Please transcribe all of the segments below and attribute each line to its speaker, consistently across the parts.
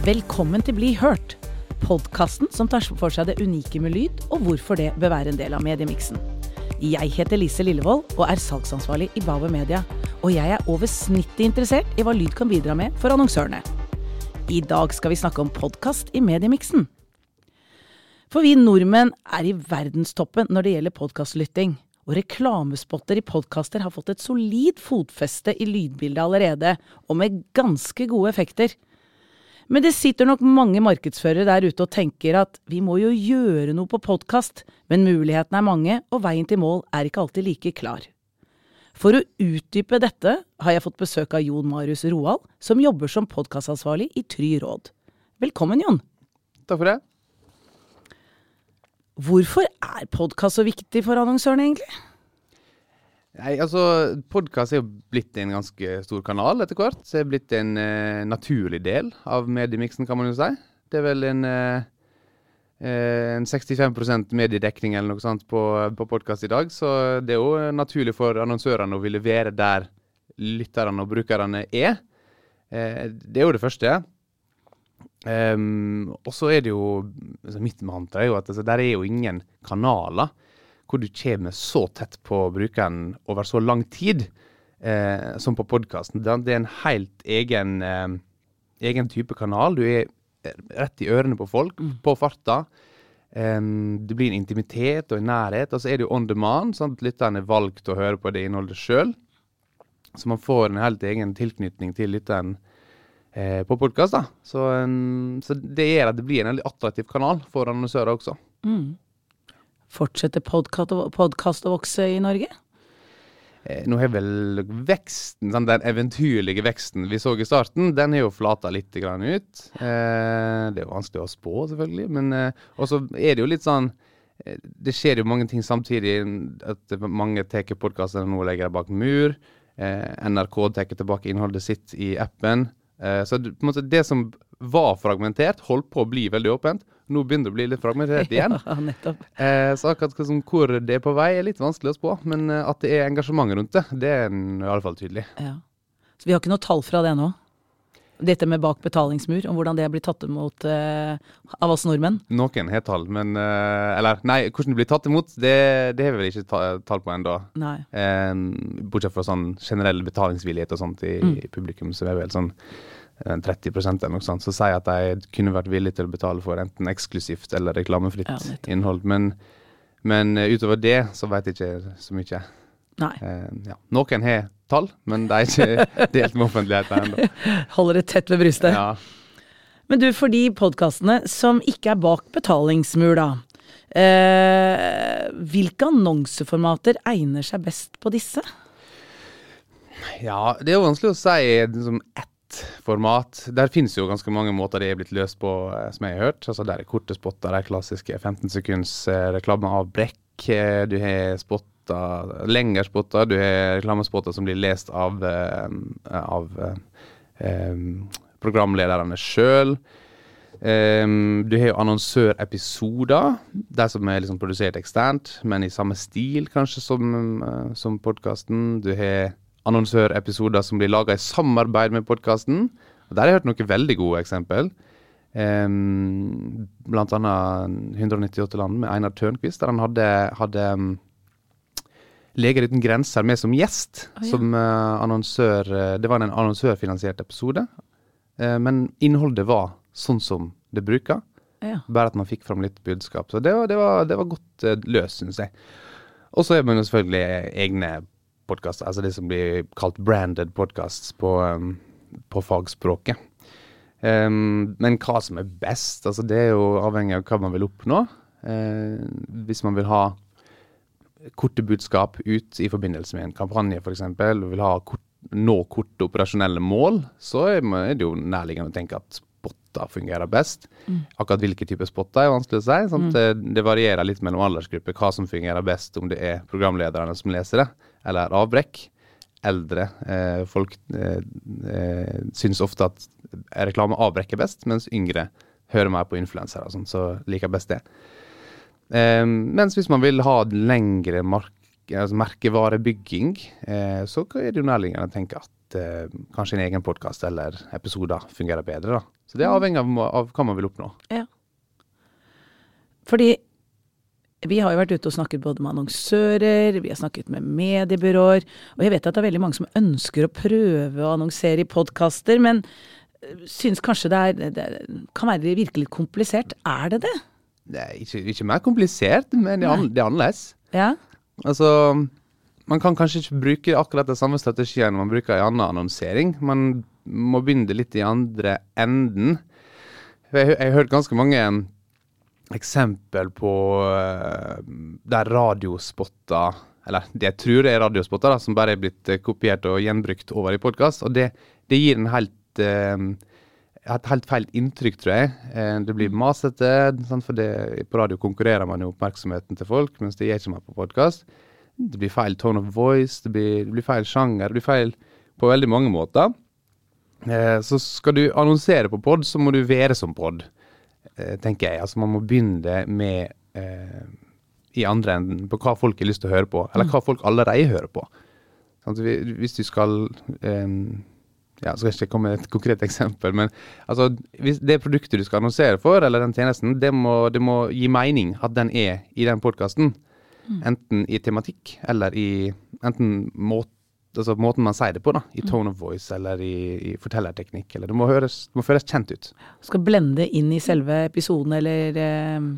Speaker 1: Velkommen til Bli hørt, podkasten som tar for seg det unike med lyd, og hvorfor det bør være en del av mediemiksen. Jeg heter Lise Lillevold og er salgsansvarlig i Bauer Media. Og jeg er over snittet interessert i hva lyd kan bidra med for annonsørene. I dag skal vi snakke om podkast i mediemiksen. For vi nordmenn er i verdenstoppen når det gjelder podkastlytting. Og reklamespotter i podkaster har fått et solid fotfeste i lydbildet allerede, og med ganske gode effekter. Men det sitter nok mange markedsførere der ute og tenker at vi må jo gjøre noe på podkast, men mulighetene er mange, og veien til mål er ikke alltid like klar. For å utdype dette har jeg fått besøk av Jon Marius Roald, som jobber som podkastansvarlig i Try Råd. Velkommen, Jon.
Speaker 2: Takk for det.
Speaker 1: Hvorfor er podkast så viktig for annonsørene, egentlig?
Speaker 2: Nei, altså, Podkast er jo blitt en ganske stor kanal etter hvert. Så det er blitt en uh, naturlig del av mediemiksen, kan man jo si. Det er vel en, eh en 65% mediedekning eller noe sånt på, på podkast i dag. Så det er jo naturlig for annonsørene å ville være der lytterne og brukerne er. Uh, det er jo det første. Um, og så er det jo altså Mitt mantra er jo at altså, der er jo ingen kanaler hvor du kommer så tett på brukeren over så lang tid eh, som på podkasten. Det er en helt egen, eh, egen, type kanal. Du er rett i ørene på folk, mm. på farta. Um, det blir en intimitet og en nærhet. Og så er det jo on demand, sånn at lytteren er valgt å høre på det innholdet sjøl. Så man får en helt egen tilknytning til lytteren eh, på podkast. Så, um, så, det gjør at det blir en veldig attraktiv kanal for annonsører også. Mm.
Speaker 1: Fortsetter podkast å vokse i Norge?
Speaker 2: Eh, nå har vel veksten, den eventyrlige veksten vi så i starten, den har jo flata litt ut. Eh, det er jo vanskelig å spå, selvfølgelig. Men eh, også er det jo litt sånn Det skjer jo mange ting samtidig. At mange tar podkasten nå og legger dem bak mur. NRK tar tilbake innholdet sitt i appen. Så det som var fragmentert, holdt på å bli veldig åpent. Nå begynner det å bli litt fragmentert igjen.
Speaker 1: ja, nettopp.
Speaker 2: Eh, så akkurat som, hvor det er på vei, er litt vanskelig å spå. Men eh, at det er engasjement rundt det, det er i alle fall tydelig.
Speaker 1: Ja. Så vi har ikke noe tall fra det nå? Dette med bak betalingsmur, om hvordan det blir tatt imot eh, av oss nordmenn?
Speaker 2: Noen har tall, men eh, Eller nei, hvordan det blir tatt imot, det, det har vi vel ikke tall på ennå. Eh, bortsett fra sånn generell betalingsvillighet og sånt i, mm. i publikum, så er det vel sånn 30 eller noe sånt, så sier at de kunne vært villige til å betale for enten eksklusivt eller reklamefritt ja, innhold. Men, men, utover det så vet jeg ikke så mye.
Speaker 1: Nei.
Speaker 2: Eh, ja. Noen har tall, men de er ikke delt med offentligheten ennå.
Speaker 1: Holder det tett ved brystet.
Speaker 2: Ja.
Speaker 1: Men du, for de podkastene som ikke er bak betalingsmur, da. Eh, hvilke annonseformater egner seg best på disse?
Speaker 2: Ja, det er vanskelig å si liksom, ett format. Der finnes jo ganske mange måter det er blitt løst på, eh, som jeg har hørt. Altså Der er korte spotter, de klassiske 15 sekunds eh, reklame av brekk. Eh, du har spotter, lengre spotter. Du har reklamespotter som blir lest av, av um, programlederne sjøl. Um, du har jo annonsørepisoder, de som er liksom produsert eksternt, men i samme stil kanskje som, uh, som podkasten. Du har annonsørepisoder som blir laga i samarbeid med podkasten. Der har jeg hørt noen veldig gode eksempel. Um, blant annet 198 land med Einar Tørnquist, der han hadde, hadde um, Leger uten grenser med som gjest. Oh, ja. Som uh, annonsør uh, Det var en annonsørfinansiert episode. Uh, men innholdet var sånn som det bruker. Ja. Bare at man fikk fram litt budskap. Så det var, det var, det var godt løst, syns jeg. Og så er man jo selvfølgelig egne podkast, altså det som blir kalt branded podcasts på, um, på fagspråket. Um, men hva som er best, altså det er jo avhengig av hva man vil oppnå. Uh, hvis man vil ha korte budskap ut i forbindelse med en kampanje f.eks., og vil ha kort, nå korte operasjonelle mål, så er det jo nærliggende å tenke at spotter fungerer best. Mm. Akkurat hvilke typer spotter er vanskelig å si. Mm. Det, det, varierer litt mellom aldersgrupper hva som fungerer best, om det er programlederne som leser det, eller avbrekk. Eldre eh, folk eh, eh, syns ofte at reklame avbrekker best, mens yngre hører mer på influensere og sånn, så liker best det. Eh, mens hvis man vil ha lengre mark altså merkevarebygging, eh, så er det jo nærliggende å tenke at eh, kanskje en egen podkast eller episoder fungerer bedre. da. Så det er avhengig av, av hva man vil oppnå.
Speaker 1: Ja. Fordi vi har jo vært ute og snakket både med annonsører, vi har snakket med mediebyråer, og jeg vet at det er veldig mange som ønsker å prøve å annonsere i podkaster, men øh, syns kanskje det, er, det kan være virkelig litt komplisert. Er det det?
Speaker 2: Det er ikke, ikke mer komplisert, men det er, an, det er annerledes.
Speaker 1: Ja.
Speaker 2: Altså, man kan kanskje ikke bruke akkurat den samme strategien man bruker i annen annonsering. Man må begynne litt i andre enden. Jeg, jeg har hørt ganske mange eksempel på uh, der radiospotter Eller det jeg tror er radiospotter, da, som bare er blitt uh, kopiert og gjenbrukt over i podkast. Og det, det, gir en helt uh, et helt feil inntrykk, tror jeg. det blir masete, for det, på radio konkurrerer man jo oppmerksomheten til folk, mens det gjør ikke man på podkast. Det blir feil tone of voice, det blir, det blir, feil sjanger, det blir feil på veldig mange måter. så skal du annonsere på pod, så må du være som pod. Eh, tenker jeg. Altså Man må begynne med eh, i andre enden på hva folk har lyst til å høre på, eller mm. hva folk allerede hører på. Sånn, hvis du skal eh, ja, skal ikke komme med et konkret eksempel, men altså, det produktet du skal annonsere for, eller den tjenesten, det må, det må gi mening at den er i den podkasten. Mm. Enten i tematikk eller i enten måte altså måten man sier det på, da, i mm. tone of voice eller i, i fortellerteknikk. eller Det må, høres, det må føles kjent ut.
Speaker 1: Skal blende inn i selve episoden eller eh,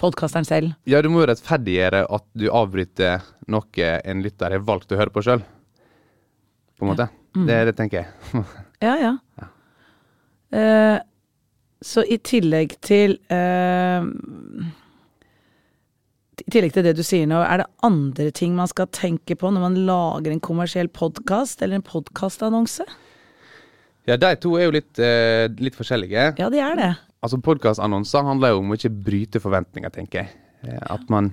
Speaker 1: podkasteren selv?
Speaker 2: Ja, du må jo rettferdiggjøre at du avbryter noe en lytter har valgt å høre på sjøl. På en måte. Ja. Mm. Det, det tenker jeg.
Speaker 1: ja, ja. ja. Uh, så i tillegg til eh, i tillegg til det du sier nå, er det andre ting man skal tenke på når man lager en kommersiell podkast eller en podkastannonse?
Speaker 2: Ja, de to er jo litt, eh, litt, forskjellige.
Speaker 1: Ja, de er det.
Speaker 2: Altså, Podkastannonser handler jo om å ikke bryte forventninger, tenker jeg. Eh, at man,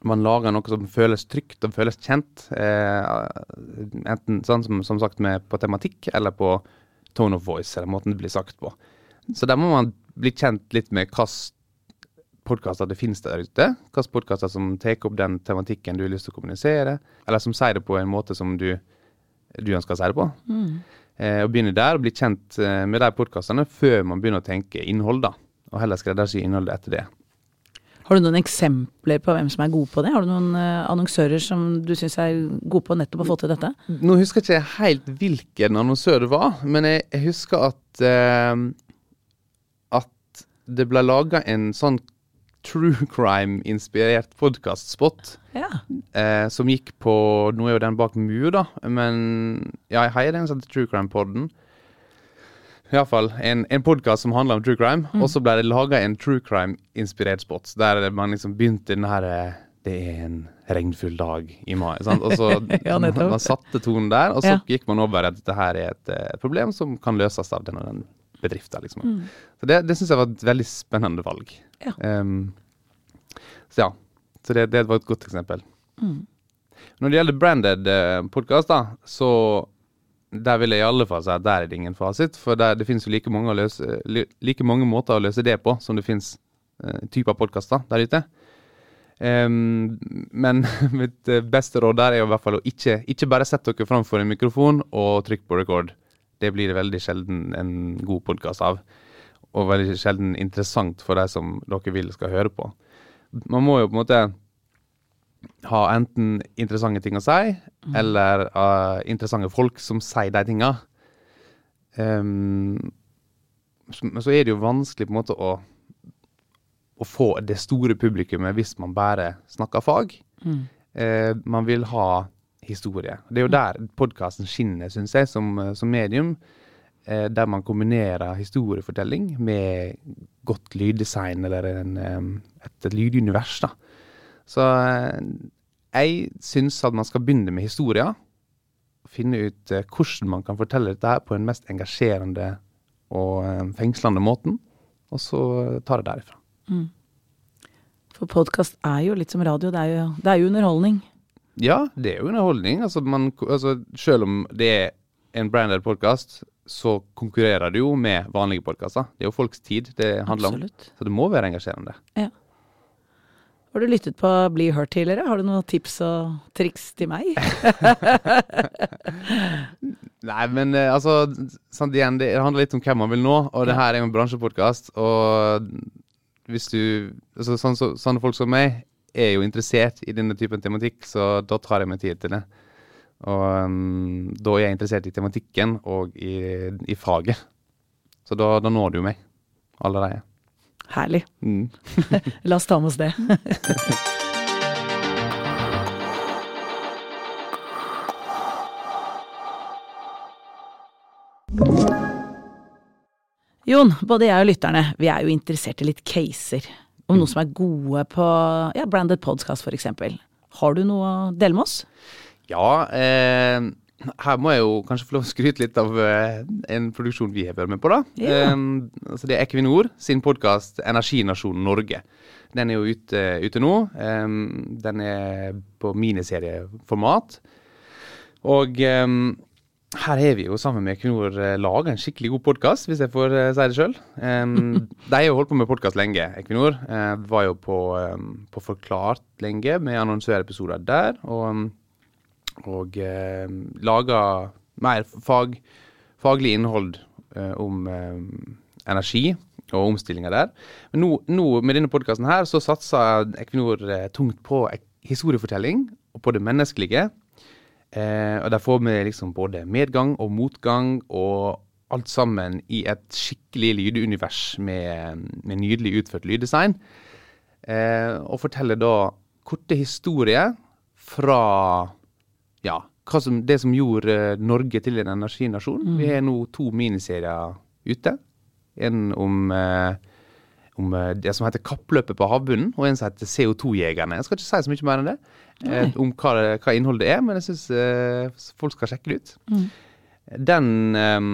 Speaker 2: man, lager noe som føles trygt og føles kjent. Eh, enten sånn som, som sagt med, på tematikk eller på tone of voice, eller måten det blir sagt på. Så der må man bli kjent litt med hvilken podkaster det finnes der ute. Hvilke podkaster som tar opp den tematikken du har lyst til å kommunisere, eller som sier det på en måte som du, du ønsker å si det på. Mm. Eh, og begynne der og bli kjent eh, med de podkastene før man begynner å tenke innhold, da. Og heller skreddersy innholdet etter det.
Speaker 1: Har du noen eksempler på hvem som er gode på det? Har du noen uh, annonsører som du syns er gode på nettopp å få til dette?
Speaker 2: Nå husker jeg ikke helt hvilken annonsør det var, men jeg husker at eh, at det ble laga en sånn true crime-inspirert podkastspot.
Speaker 1: Ja.
Speaker 2: Eh, som gikk på Nå er jo den bak mur, da, men ja, jeg heier den som heter True Crime-podden. Iallfall en, en podkast som handler om true crime. Mm. Og så ble det laga en true crime-inspirert spot, der man liksom begynte den her eh, Det er en regnfull dag i mai. Sant? Og så ja, man, man, satte tonen der, og så ja. gikk man over at dette her er et, et, problem som kan løses av den og den bedriften. Liksom. Mm. Så det, det syns jeg var et veldig spennende valg.
Speaker 1: Ja.
Speaker 2: Um, så ja. Så det, det, var et godt eksempel. Mm. Når det gjelder branded eh, podkast, så der vil jeg i alle fall si at der er det ingen fasit. For der, det finnes jo like mange, løse, like mange, måter å løse det på som det finnes uh, typer podkaster der ute. Um, men mitt eh, beste råd der er jo i hvert fall å ikke, ikke bare sette dere framfor en mikrofon og trykke på record. Det blir det veldig sjelden en god podkast av og veldig sjelden interessant for de som dere vil skal høre på. Man må jo på en måte ha enten interessante ting å si, mm. eller uh, interessante folk som sier de tinga. Um, men så er det jo vanskelig på en måte å, å få det store publikummet hvis man bare snakker fag. Mm. Uh, man vil ha historie. Det er jo der podkasten skinner, syns jeg, som, som medium. Eh, der man kombinerer historiefortelling med godt lyddesign eller en, et, et lydunivers. da. Så eh, jeg syns at man skal begynne med historier. Finne ut eh, hvordan man kan fortelle dette her på en mest engasjerende og fengslende måten. Og så ta det derifra. Mm.
Speaker 1: For podkast er jo litt som radio. Det er jo, det er jo underholdning.
Speaker 2: Ja, det er jo underholdning. Altså, man, altså, selv om det er en branded podkast, så konkurrerer du jo med vanlige podkaster. Det er jo folks tid det handler Absolutt. om. Så det må være engasjerende.
Speaker 1: Ja. Har du lyttet på Bli hørt tidligere? Har du noen tips og triks til meg?
Speaker 2: Nei, men eh, altså sant, igjen, Det handler litt om hvem man vil nå, og det her er jo en bransjepodkast. Og hvis du altså, sånn, så, Sånne folk som meg er jo interessert i denne typen tematikk, så da tar jeg meg tid til det. Og um, da er jeg interessert i tematikken og i, i faget. Så da, da når du meg allerede.
Speaker 1: Herlig.
Speaker 2: Mm.
Speaker 1: La oss ta med oss det. Jon, både jeg og lytterne, vi er jo interessert i litt caser. Om noe som er gode på ja, branded podcast, eksempel. Har du noe å dele med oss?
Speaker 2: Ja, eh, her må jeg jo kanskje få lov å skryte litt av eh, en produksjon vi har vært med på, da.
Speaker 1: Ja.
Speaker 2: Eh, altså det er Equinor sin podkast 'Energinasjonen Norge'. Den er jo ute, ute nå. Eh, den er på miniserieformat. Og eh, her har vi jo sammen med Equinor eh, laga en skikkelig god podkast, hvis jeg får uh, si det sjøl. de har jo holdt på med podkast lenge, Equinor. Uh, var jo på, um, på Forklart lenge med annonsørepisoder der. og og uh, laga mer fag, faglig innhold om energi og omstillinga der. Men nå, nå med denne podkasten her, så satser Equinor tungt på historiefortelling og på det menneskelige. Eh, og der får vi liksom både medgang og motgang og alt sammen i et skikkelig lydunivers med, med nydelig utført lyddesign. Eh, og forteller da korte historier fra ja, som, det som gjorde eh, Norge til en energinasjon. Vi har nå to miniserier ute. En om, eh, om eh, det som heter Kappløpet på havbunnen, og en som heter CO2-jegerne. Jeg skal ikke si så mye mer enn det. Eh, om hva, hva innholdet er, men jeg syns eh, folk skal sjekke det ut. Den eh,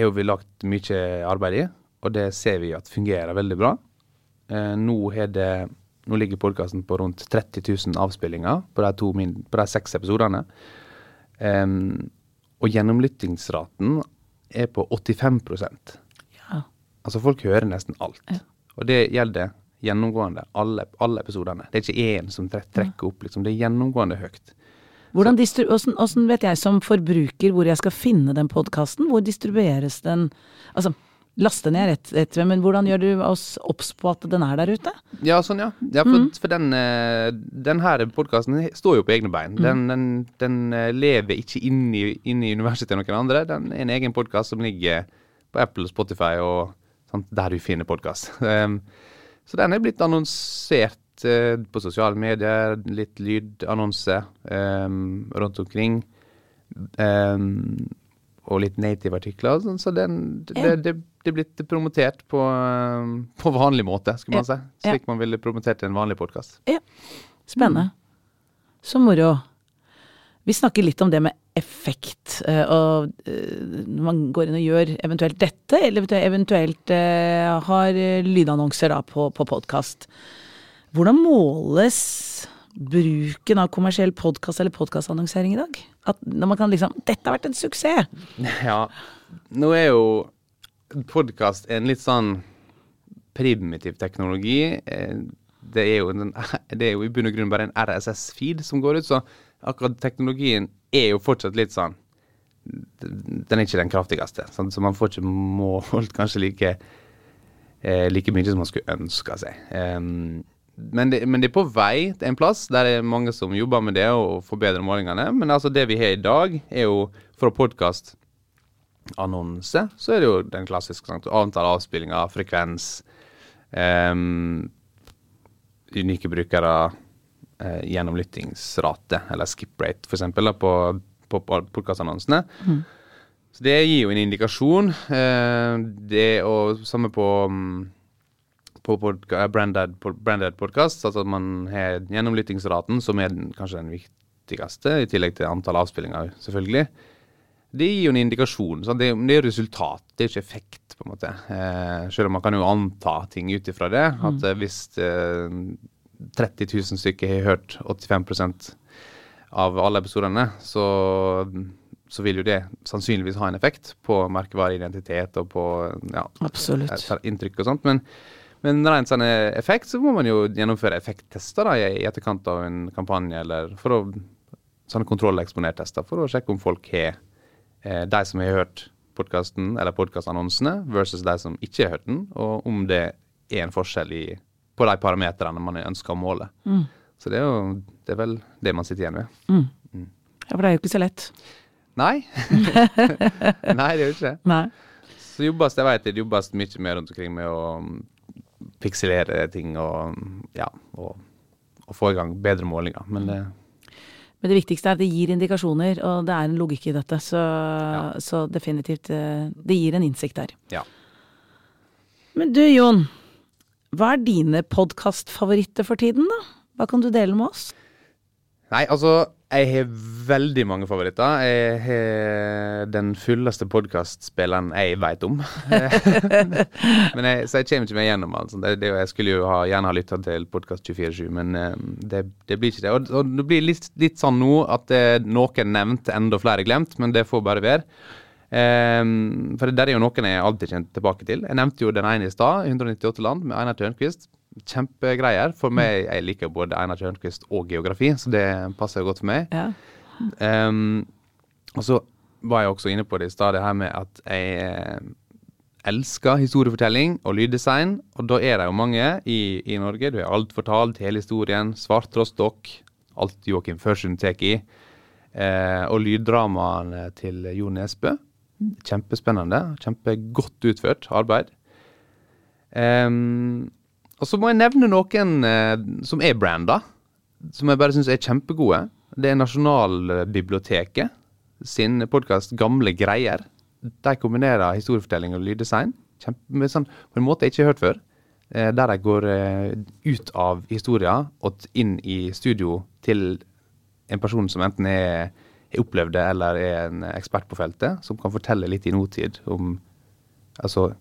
Speaker 2: har vi lagt mye arbeid i, og det ser vi at fungerer veldig bra. Eh, nå, det, nå ligger podkasten på rundt 30 000 avspillinger på de, to min, på de seks episodene. Em, og gjennomlyttingsraten er på 85
Speaker 1: Ja.
Speaker 2: Altså folk hører nesten alt. Og det gjelder gjennomgående alle, alle episodene. Det er ikke én som tre- trekker opp, liksom. Det er gjennomgående høyt.
Speaker 1: Hvordan, hvordan, hvordan vet jeg som forbruker hvor jeg skal finne den podkasten? Hvor distribueres den? Altså, laste ned rett etter, men hvordan gjør du oss obs på at den er der ute?
Speaker 2: Ja, sånn, ja. ja for, for den, eh, den her podkasten står jo på egne bein. Den, den, den eh, lever ikke inn i, inn i universet til noen andre. Den er en egen podkast som ligger på Apple, og Spotify og sånt, der du finner podkast. Um, så den er blitt annonsert eh, på sosiale medier, litt lydannonse um, rundt omkring. Um, og litt native-artikler. Sånn, så den, det,
Speaker 1: Ja.
Speaker 2: det, det er blitt promotert på, på vanlig måte, skulle man
Speaker 1: Ja.
Speaker 2: si. Slik man ville promotert en vanlig podkast.
Speaker 1: Ja. Spennende. Så moro. Vi snakker litt om det med effekt, eh, og eh, når man går inn og gjør eventuelt dette, eller eventuelt- eh, har lydannonser da på, på podkast. Hvordan måles bruken av kommersiell podkast eller podkastannonsering i dag? At når man kan liksom Dette har vært en suksess!
Speaker 2: Ja. Nå er jo podkast en litt sånn primitiv teknologi. Det er, jo en, det er jo i bunn og grunn bare en RSS-feed som går ut, så akkurat teknologien er jo fortsatt litt sånn Den er ikke den kraftigste, sånn, så man får ikke målt kanskje like eh, like mye som man skulle ønske seg. Um, men, det, men det er på vei til en plass der det er mange som jobber med det og forbedrer målingene. Men altså det vi har i dag, er jo for podkastannonse, så er det jo den klassiske sant? antall avspillinger, frekvens, um, unike brukere, eh, gjennomlyttingsrate, eller skip rate f.eks., på, på podkastannonsene. Så det gir jo en indikasjon. Eh, det og samme på mm, på podka, branded, branded podcast, altså at man har gjennomlyttingsraten, som er den, kanskje den viktigste, i tillegg til antall avspillinger, selvfølgelig. Det gir jo en indikasjon. Så det, det er resultat, det er ikke effekt, på en måte. Eh, selv om man kan jo anta ting ut ifra det. At mm. hvis eh, 30 000 stykker har hørt 85% av alle episodene, så, så vil jo det sannsynligvis ha en effekt på merkevareidentitet og på ja, inntrykk og sånt. Men, men rent sånn effekt, så må man jo gjennomføre effekttester da, i, etterkant av en kampanje, eller for å, sånne kontrolleksponertester, for å sjekke om folk har eh, de som har hørt podkasten eller podkastannonsene, versus de som ikke har hørt den, og om det er en forskjell i, på de parameterne man ønsker å måle.
Speaker 1: Mm.
Speaker 2: Så det er jo det er vel det man sitter igjen med.
Speaker 1: Mm. Ja, for det er jo ikke så lett.
Speaker 2: Nei. Nei, det er jo ikke det.
Speaker 1: Nei.
Speaker 2: Så jobbes, jeg vet det jobbes mye mer rundt omkring med å mm, pikselere ting og mm, ja, og, og få i gang bedre målinger. Men det
Speaker 1: Men det viktigste er at det gir indikasjoner, og det er en logikk i dette. Så, så definitivt eh, Det gir en innsikt der.
Speaker 2: Ja.
Speaker 1: Men du Jon, hva er dine podkastfavoritter for tiden, da? Hva kan du dele med oss?
Speaker 2: Nei, altså Jeg har veldig mange favoritter. Jeg har den fulleste podkastspilleren jeg vet om. men jeg, så jeg kommer ikke meg gjennom alt. Det, det, jeg skulle jo ha, gjerne ha lytta til podkast 24-7, men eh, det, det, blir ikke det. Og, og det blir litt, litt sånn nå at eh, noen nevnt, enda flere glemt, men det får bare være. Um, for der er jo noen jeg alltid kjenner tilbake til. Jeg nevnte jo den ene i stad, 198 land, med Einar Tørnquist kjempegreier. For meg, jeg liker både Einar Tørnquist og geografi, så det passer jo godt for meg.
Speaker 1: Ja.
Speaker 2: Um, og så var jeg også inne på det i stad, det her med at jeg eh, elsker historiefortelling og lyddesign. Og da er det jo mange i, i Norge. Du har alt fortalt, hele historien, Svarttrostokk, alt Joakim Førsund tar i. Eh, og lyddramaene til Jo Nesbø. Kjempespennende. Kjempegodt utført arbeid. Um, og så må jeg nevne noen uh, som er branda, som jeg bare syns er kjempegode. Det er Nasjonalbiblioteket sin podkast Gamle greier. De kombinerer historiefortelling og lyddesign kjempe, sånn, på en måte jeg ikke har hørt før. Uh, der de går uh, ut av historien og inn i studio til en person som enten er, er opplevd det eller er en ekspert på feltet, som kan fortelle litt i nåtid om altså,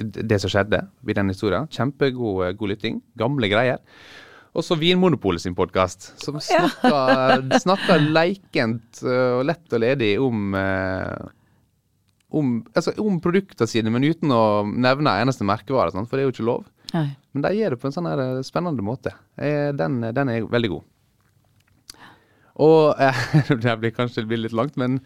Speaker 2: det som skjedde i den historien. Kjempegod eh, god lytting. Gamle greier. Og så Vinmonopolet sin podkast, som snakker, snakker leikent eh, og lett og ledig om eh, om, altså, om produktene sine, men uten å nevne eneste merkevare, for det er jo ikke lov.
Speaker 1: Nei.
Speaker 2: Men de gjør det på en sånn spennende måte. Den, den er veldig god. Og Det blir kanskje det blir litt langt, men,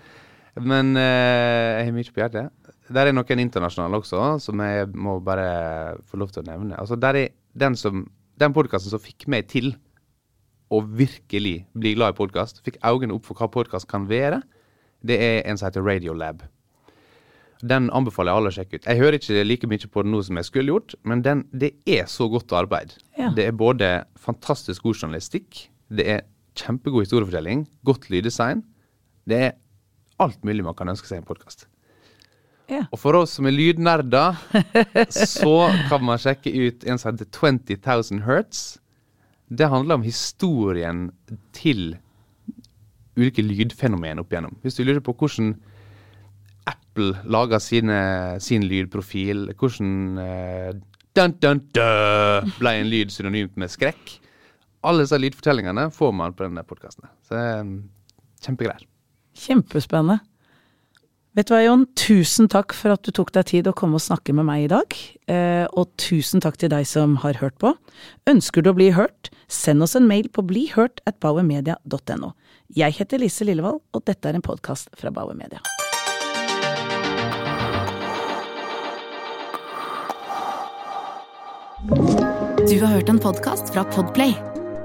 Speaker 2: men jeg har mye på hjertet. Der er noen internasjonale også, som jeg må bare få lov til å nevne. Altså, der er den, som, den podkasten som fikk meg til å virkelig bli glad i podkast, fikk øynene opp for hva podkast kan være, det er en som heter Radiolab. Den anbefaler jeg alle å sjekke ut. Jeg hører ikke like mye på den nå som jeg skulle gjort, men den, det er så godt arbeid.
Speaker 1: Ja.
Speaker 2: Det er både fantastisk god journalistikk, det er kjempegod historiefortelling, godt lyddesign. Det er alt mulig man kan ønske seg i en podkast.
Speaker 1: Ja.
Speaker 2: Og for oss som er lydnerder, så kan man sjekke ut en som heter 20 000 Hertz. Det handler om historien til ulike lydfenomen opp igjennom. Hvis du lurer på hvordan Apple lager sine, sin lydprofil, hvordan uh, dun, dun, dun, ble en lyd synonymt med skrekk. Alle disse lydfortellingene får man på denne podkasten. Så kjempegreier.
Speaker 1: Kjempespennende. Vet du hva, Jon? Tusen takk for at du tok deg tid å komme og snakke med meg i dag. Eh, og tusen takk til deg som har hørt på. Ønsker du å bli hørt? Send oss en mail på blihørt at bauermedia.no. Jeg heter Lise Lillevold, og dette er en podkast fra Bauer Media.
Speaker 3: Du har hørt en podkast fra Podplay.